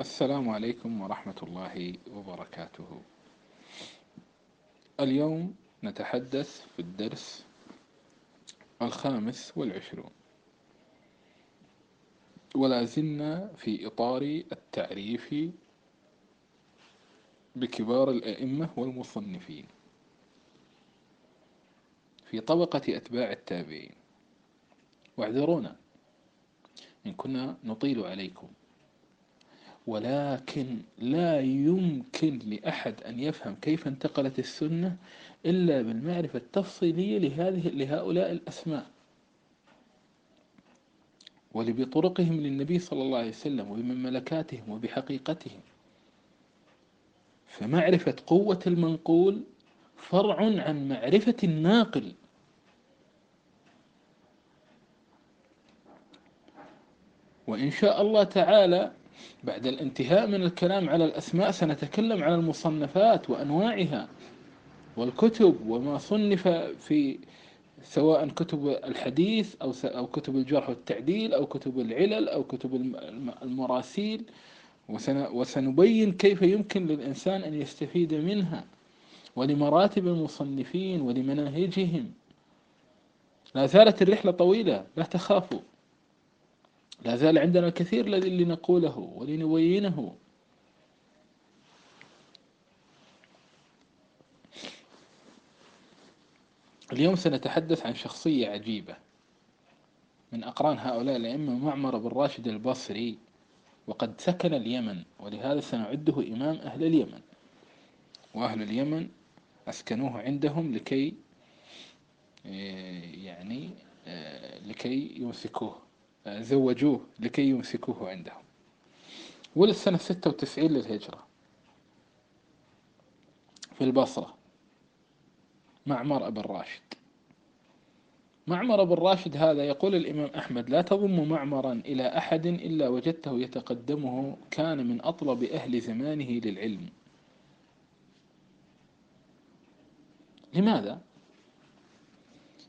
السلام عليكم ورحمة الله وبركاته. اليوم نتحدث في الدرس الخامس والعشرون، ولا زلنا في إطار التعريف بكبار الأئمة والمصنفين في طبقة أتباع التابعين، واعذرونا إن كنا نطيل عليكم. ولكن لا يمكن لأحد أن يفهم كيف انتقلت السنة إلا بالمعرفة التفصيلية لهذه لهؤلاء الأسماء. ولبطرقهم للنبي صلى الله عليه وسلم وبمملكاتهم وبحقيقتهم. فمعرفة قوة المنقول فرع عن معرفة الناقل. وإن شاء الله تعالى بعد الانتهاء من الكلام على الأسماء سنتكلم عن المصنفات وأنواعها والكتب وما صنف في سواء كتب الحديث أو أو كتب الجرح والتعديل أو كتب العلل أو كتب المراسيل. وسنبين كيف يمكن للإنسان أن يستفيد منها ولمراتب المصنفين ولمناهجهم. لا زالت الرحلة طويلة لا تخافوا لا زال عندنا الكثير الذي لنقوله ولنبينه. اليوم سنتحدث عن شخصية عجيبة من أقران هؤلاء الأئمة معمر بن راشد البصري وقد سكن اليمن ولهذا سنعده إمام أهل اليمن. وأهل اليمن أسكنوه عندهم لكي يعني لكي يمسكوه. زوجوه لكي يمسكوه عندهم ولد سنة ستة وتسعين للهجرة. في البصرة. معمر أبن راشد معمر بن راشد هذا يقول الإمام أحمد لا تضم معمرا إلى أحد إلا وجدته يتقدمه كان من أطلب أهل زمانه للعلم. لماذا؟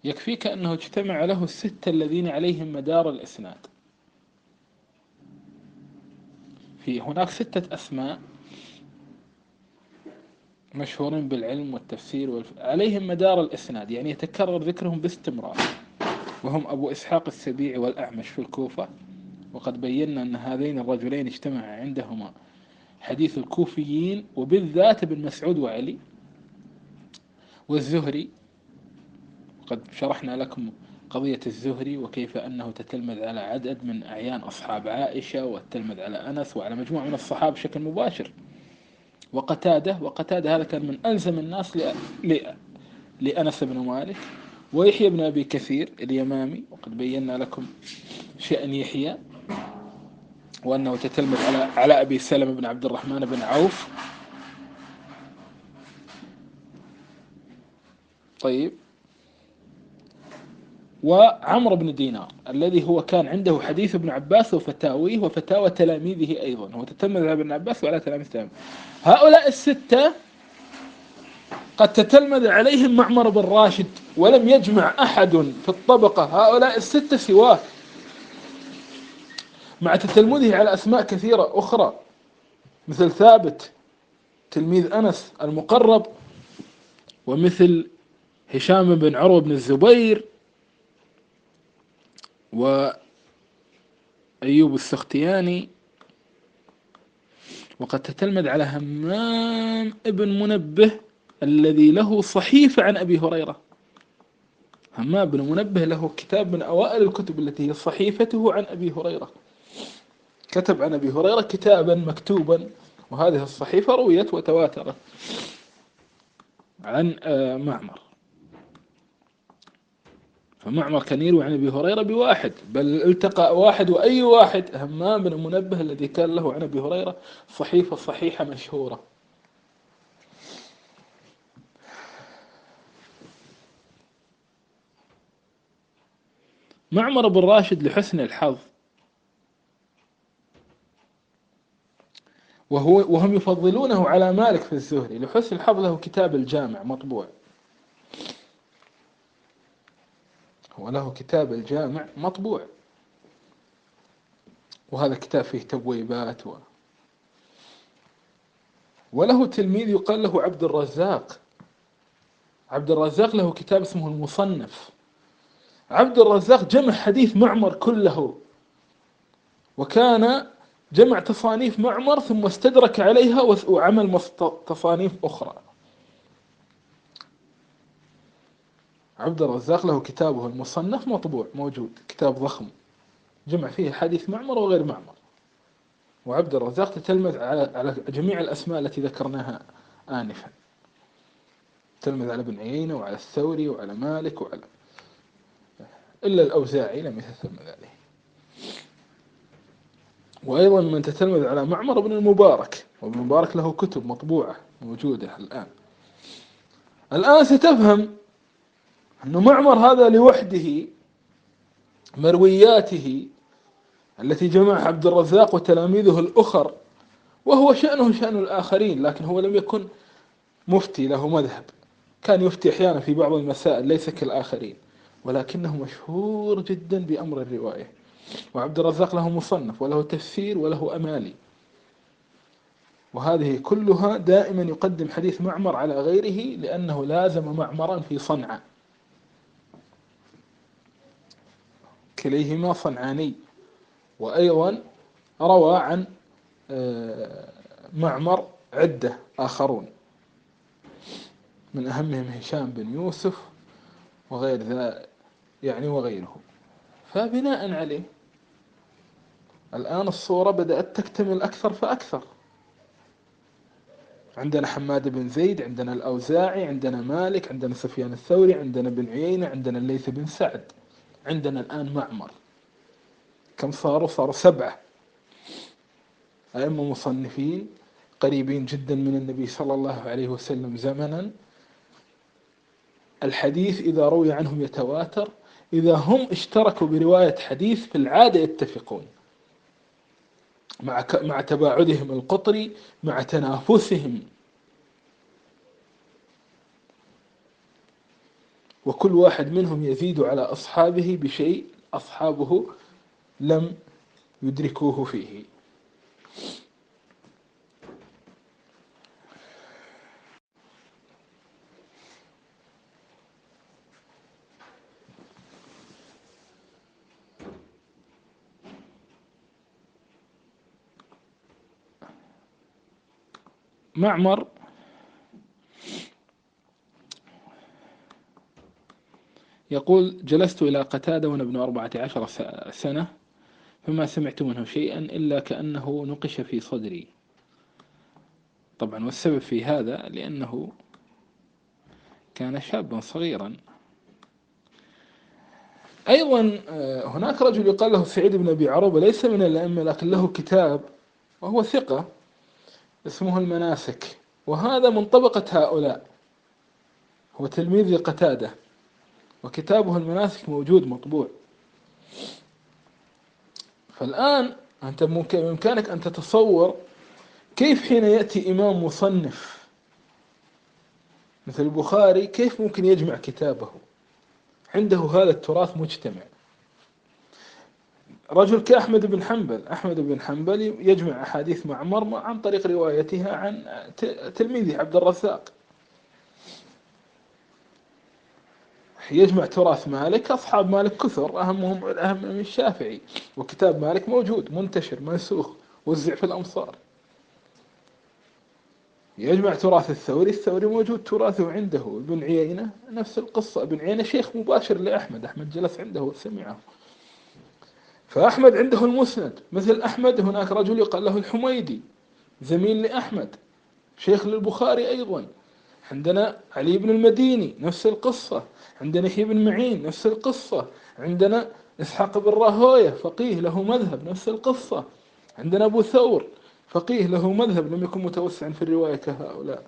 يكفيك أنه اجتمع له الستة الذين عليهم مدار الإسناد. في هناك ستة أسماء مشهورين بالعلم والتفسير والف... عليهم مدار الإسناد يعني يتكرر ذكرهم باستمرار. وهم أبو إسحاق السبيعي والأعمش في الكوفة. وقد بينا أن هذين الرجلين اجتمع عندهما حديث الكوفيين وبالذات ابن مسعود وعلي والزهري قد شرحنا لكم قضية الزهري وكيف أنه تتلمذ على عدد من أعيان أصحاب عائشة والتلمذ على أنس وعلى مجموعة من الصحابة بشكل مباشر. وقتادة وقتادة هذا كان من ألزم الناس لأنس بن مالك ويحيى بن أبي كثير اليمامي. وقد بينا لكم شأن يحيى وأنه تتلمذ على على أبي سلمة بن عبد الرحمن بن عوف. طيب. وعمر بن دينار الذي هو كان عنده حديث ابن عباس وفتاويه وفتاوى تلاميذه أيضا. هو تتمذ على ابن عباس وعلى تلاميذ تلاميذ هؤلاء الستة قد تتلمذ عليهم معمر بن راشد ولم يجمع أحد في الطبقة. هؤلاء الستة سواه. مع تتلمذه على أسماء كثيرة أخرى مثل ثابت تلميذ أنس المقرب ومثل هشام بن عروة بن الزبير وأيوب السختياني وقد تتلمذ على همام ابن منبه الذي له صحيفة عن أبي هريرة. همام بن منبه له كتاب من أوائل الكتب التي هي صحيفته عن أبي هريرة. كتب عن أبي هريرة كتابا مكتوبا وهذه الصحيفة رويت وتواترت عن معمر. فمعمر كان يروي عن أبي هريرة بواحد بل التقى واحد وأي واحد همام بن منبه الذي كان له عن أبي هريرة صحيفة صحيحة مشهورة. معمر بن راشد لحسن الحظ وهو وهم يفضلونه على مالك في الزهري لحسن الحظ له كتاب الجامع مطبوع. وله كتاب الجامع مطبوع. وهذا كتاب فيه تبويبات و... وله تلميذ يقال له عبد الرزاق. عبد الرزاق له كتاب اسمه المصنف. عبد الرزاق جمع حديث معمر كله. وكان جمع تصانيف معمر ثم استدرك عليها وعمل تصانيف أخرى. عبد الرزاق له كتابه المصنف مطبوع موجود كتاب ضخم جمع فيه حديث معمر وغير معمر. وعبد الرزاق تتلمذ على جميع الأسماء التي ذكرناها آنفا. تلمذ على ابن عيينة وعلى الثوري وعلى مالك وعلى إلا الأوزاعي لم يتتلمذ عليه. وأيضا من تتلمذ على معمر بن المبارك وابن المبارك له كتب مطبوعة موجودة الآن. الآن ستفهم أن معمر هذا لوحده مروياته التي جمعها عبد الرزاق وتلاميذه الأخر وهو شأنه شأن الآخرين لكن هو لم يكن مفتي له مذهب. كان يفتي أحيانا في بعض المسائل ليس كالآخرين ولكنه مشهور جدا بأمر الرواية. وعبد الرزاق له مصنف وله تفسير وله أمالي. وهذه كلها دائما يقدم حديث معمر على غيره لأنه لازم معمرا في صنعاء. كليهما صنعاني. وأيضا روى عن آه، معمر عدة آخرون. من أهمهم هشام بن يوسف وغير ذا يعني وغيره. فبناء عليه الآن الصورة بدأت تكتمل أكثر فأكثر. عندنا حماد بن زيد عندنا الأوزاعي عندنا مالك عندنا سفيان الثوري عندنا بن عيينة عندنا الليث بن سعد. عندنا الآن معمر. كم صاروا؟ صاروا سبعة. أئمة مصنفين قريبين جدا من النبي صلى الله عليه وسلم زمنا. الحديث إذا روي عنهم يتواتر. إذا هم اشتركوا برواية حديث في العادة يتفقون. مع مع تباعدهم القطري مع تنافسهم. وكل واحد منهم يزيد على أصحابه بشيء أصحابه لم يدركوه فيه. معمر يقول جلست إلى قتادة وأنا ابن أربعة عشر سنة فما سمعت منه شيئا إلا كأنه نقش في صدري. طبعا والسبب في هذا لأنه كان شابا صغيرا. أيضا آه، هناك رجل يقال له سعيد بن أبي عروبة ليس من الأئمة لكن له كتاب وهو ثقة اسمه المناسك وهذا من طبقة هؤلاء. هو تلميذ قتادة. وكتابه المناسك موجود مطبوع. فالآن أنت بإمكانك أن تتصور كيف حين يأتي إمام مصنف مثل البخاري كيف ممكن يجمع كتابه؟ عنده هذا التراث مجتمع. رجل كأحمد بن حنبل أحمد بن حنبل يجمع أحاديث معمر عن طريق روايتها عن تلميذه عبد الرزاق. يجمع تراث مالك أصحاب مالك كثر أهمهم الأهم من الشافعي. وكتاب مالك موجود منتشر منسوخ وزع في الأمصار. يجمع تراث الثوري الثوري موجود تراثه عنده. ابن عيينة نفس القصة. ابن عيينة شيخ مباشر لأحمد أحمد جلس عنده وسمعه. فأحمد عنده المسند. مثل أحمد هناك رجل يقال له الحميدي. زميل لأحمد. شيخ للبخاري أيضا. عندنا علي بن المديني نفس القصة. عندنا يحيى بن معين نفس القصة. عندنا إسحاق بن راهوية فقيه له مذهب نفس القصة. عندنا أبو ثور فقيه له مذهب لم يكن متوسعا في الرواية كهؤلاء.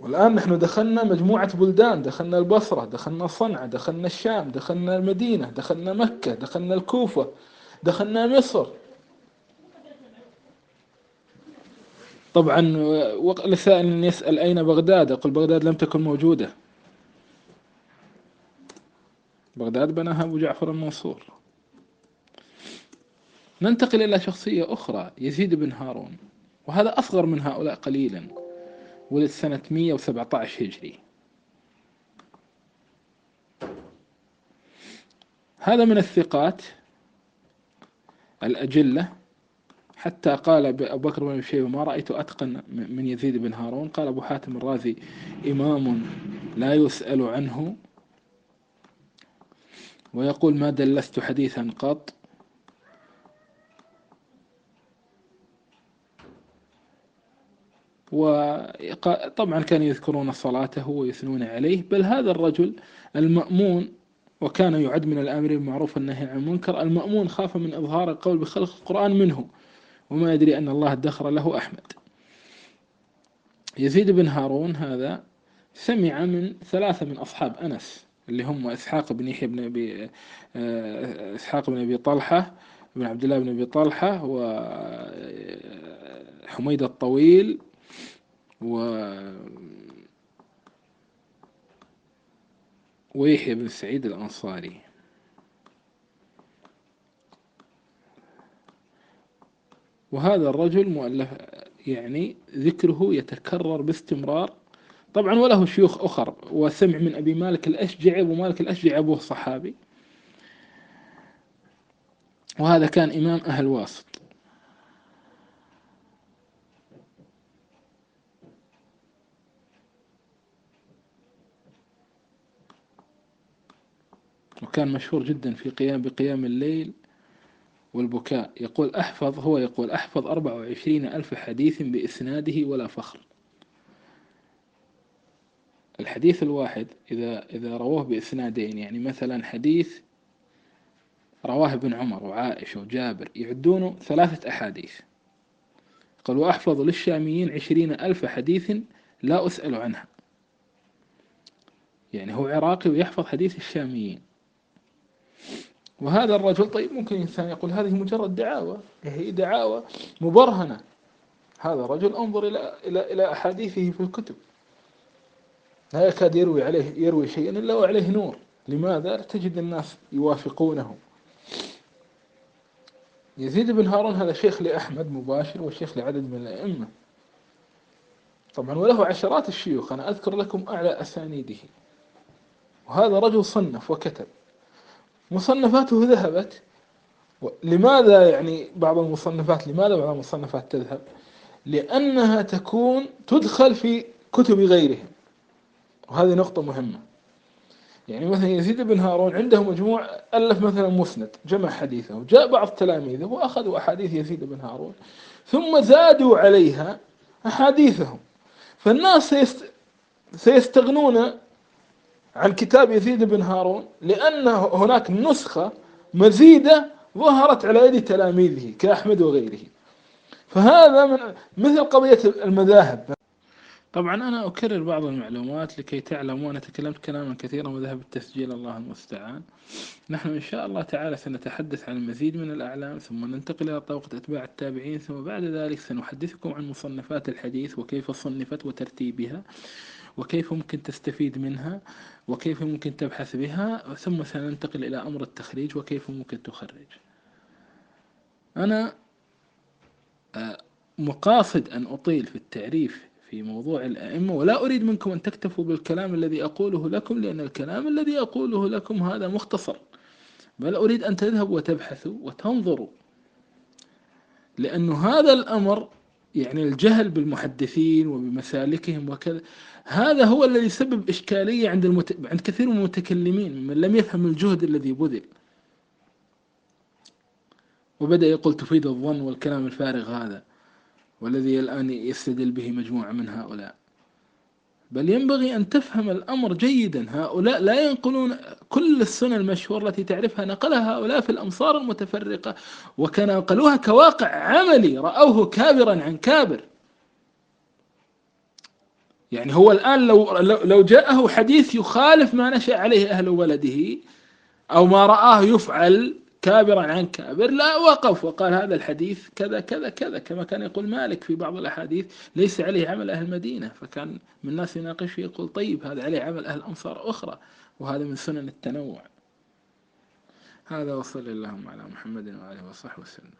والآن نحن دخلنا مجموعة بلدان دخلنا البصرة دخلنا صنعاء دخلنا الشام دخلنا المدينة دخلنا مكة دخلنا الكوفة دخلنا مصر. طبعا لسائل يسأل أين بغداد؟ أقول بغداد لم تكن موجودة. بغداد بناها أبو جعفر المنصور. ننتقل إلى شخصية أخرى يزيد بن هارون وهذا أصغر من هؤلاء قليلا ولد سنة 117 هجري. هذا من الثقات الأجلة حتى قال أبو بكر بن شيبة ما رأيت أتقن من يزيد بن هارون؟ قال أبو حاتم الرازي إمام لا يسأل عنه. ويقول ما دلست حديثا قط؟ وطبعا كانوا يذكرون صلاته ويثنون عليه بل هذا الرجل المأمون وكان يعد من الآمرين بالمعروف والنهي عن المنكر المأمون خاف من إظهار القول بخلق القرآن منه. وما يدري أن الله ادخر له أحمد. يزيد بن هارون هذا سمع من ثلاثة من أصحاب أنس اللي هم إسحاق بن يحيى بن أبي آه، إسحاق بن أبي طلحة بن عبد الله بن أبي طلحة وحميد الطويل و ويحيى بن سعيد الأنصاري. وهذا الرجل مؤلف يعني ذكره يتكرر باستمرار. طبعا وله شيوخ أخر وسمع من أبي مالك الأشجعي أبو مالك الأشجعي أبوه صحابي. وهذا كان إمام أهل واسط. وكان مشهور جدا في قيام بقيام الليل. والبكاء. يقول أحفظ هو يقول أحفظ أربع وعشرين ألف حديث بإسناده ولا فخر. الحديث الواحد إذا إذا رواه بإسنادين يعني مثلا حديث رواه ابن عمر وعائشة وجابر يعدونه ثلاثة أحاديث. قال وأحفظ للشاميين عشرين ألف حديث لا أسأل عنها. يعني هو عراقي ويحفظ حديث الشاميين. وهذا الرجل طيب ممكن إنسان يقول هذه مجرد دعاوى. هي دعاوى مبرهنة. هذا رجل أنظر إلى إلى إلى أحاديثه في الكتب. لا يكاد يروي عليه يروي شيئا إلا وعليه نور. لماذا؟ تجد الناس يوافقونه. يزيد بن هارون هذا شيخ لأحمد مباشر وشيخ لعدد من الأئمة. طبعا وله عشرات الشيوخ. أنا أذكر لكم أعلى أسانيده. وهذا رجل صنف وكتب. مصنفاته ذهبت. لماذا يعني بعض المصنفات لماذا بعض المصنفات تذهب؟ لأنها تكون تدخل في كتب غيرهم. وهذه نقطة مهمة. يعني مثلا يزيد بن هارون عنده مجموع ألف مثلا مسند جمع حديثه جاء بعض تلاميذه وأخذوا أحاديث يزيد بن هارون ثم زادوا عليها أحاديثهم. فالناس سيست سيستغنون عن كتاب يزيد بن هارون لأن هناك نسخة مزيدة ظهرت على يد تلاميذه كأحمد وغيره. فهذا من مثل قضية المذاهب. طبعا أنا أكرر بعض المعلومات لكي تعلموا أنا تكلمت كلاما كثيرا وذهب التسجيل الله المستعان. نحن إن شاء الله تعالى سنتحدث عن المزيد من الأعلام ثم ننتقل إلى طبقة أتباع التابعين ثم بعد ذلك سنحدثكم عن مصنفات الحديث وكيف صنفت وترتيبها. وكيف ممكن تستفيد منها وكيف ممكن تبحث بها ثم سننتقل إلى أمر التخريج وكيف ممكن تخرج. أنا آه، مقاصد أن أطيل في التعريف في موضوع الأئمة ولا أريد منكم أن تكتفوا بالكلام الذي أقوله لكم لأن الكلام الذي أقوله لكم هذا مختصر. بل أريد أن تذهبوا وتبحثوا وتنظروا لأن هذا الأمر يعني الجهل بالمحدثين وبمسالكهم وكذا. هذا هو الذي يسبب إشكالية عند المت... عند كثير من المتكلمين من لم يفهم الجهد الذي بذل. وبدأ يقول تفيد الظن والكلام الفارغ هذا والذي الآن يستدل به مجموعة من هؤلاء. بل ينبغي أن تفهم الأمر جيدا. هؤلاء لا ينقلون كل السنة المشهورة التي تعرفها نقلها هؤلاء في الأمصار المتفرقة وكان نقلوها كواقع عملي. رأوه كابرا عن كابر. يعني هو الآن لو لو جاءه حديث يخالف ما نشأ عليه أهل ولده أو ما رآه يفعل كابرا عن كابر لا وقف وقال هذا الحديث كذا كذا كذا. كما كان يقول مالك في بعض الأحاديث ليس عليه عمل أهل المدينة. فكان من الناس يناقشه يقول طيب هذا عليه عمل أهل أمصار أخرى وهذا من سنن التنوع. هذا وصلى اللهم على محمد وآله وصحبه وسلم.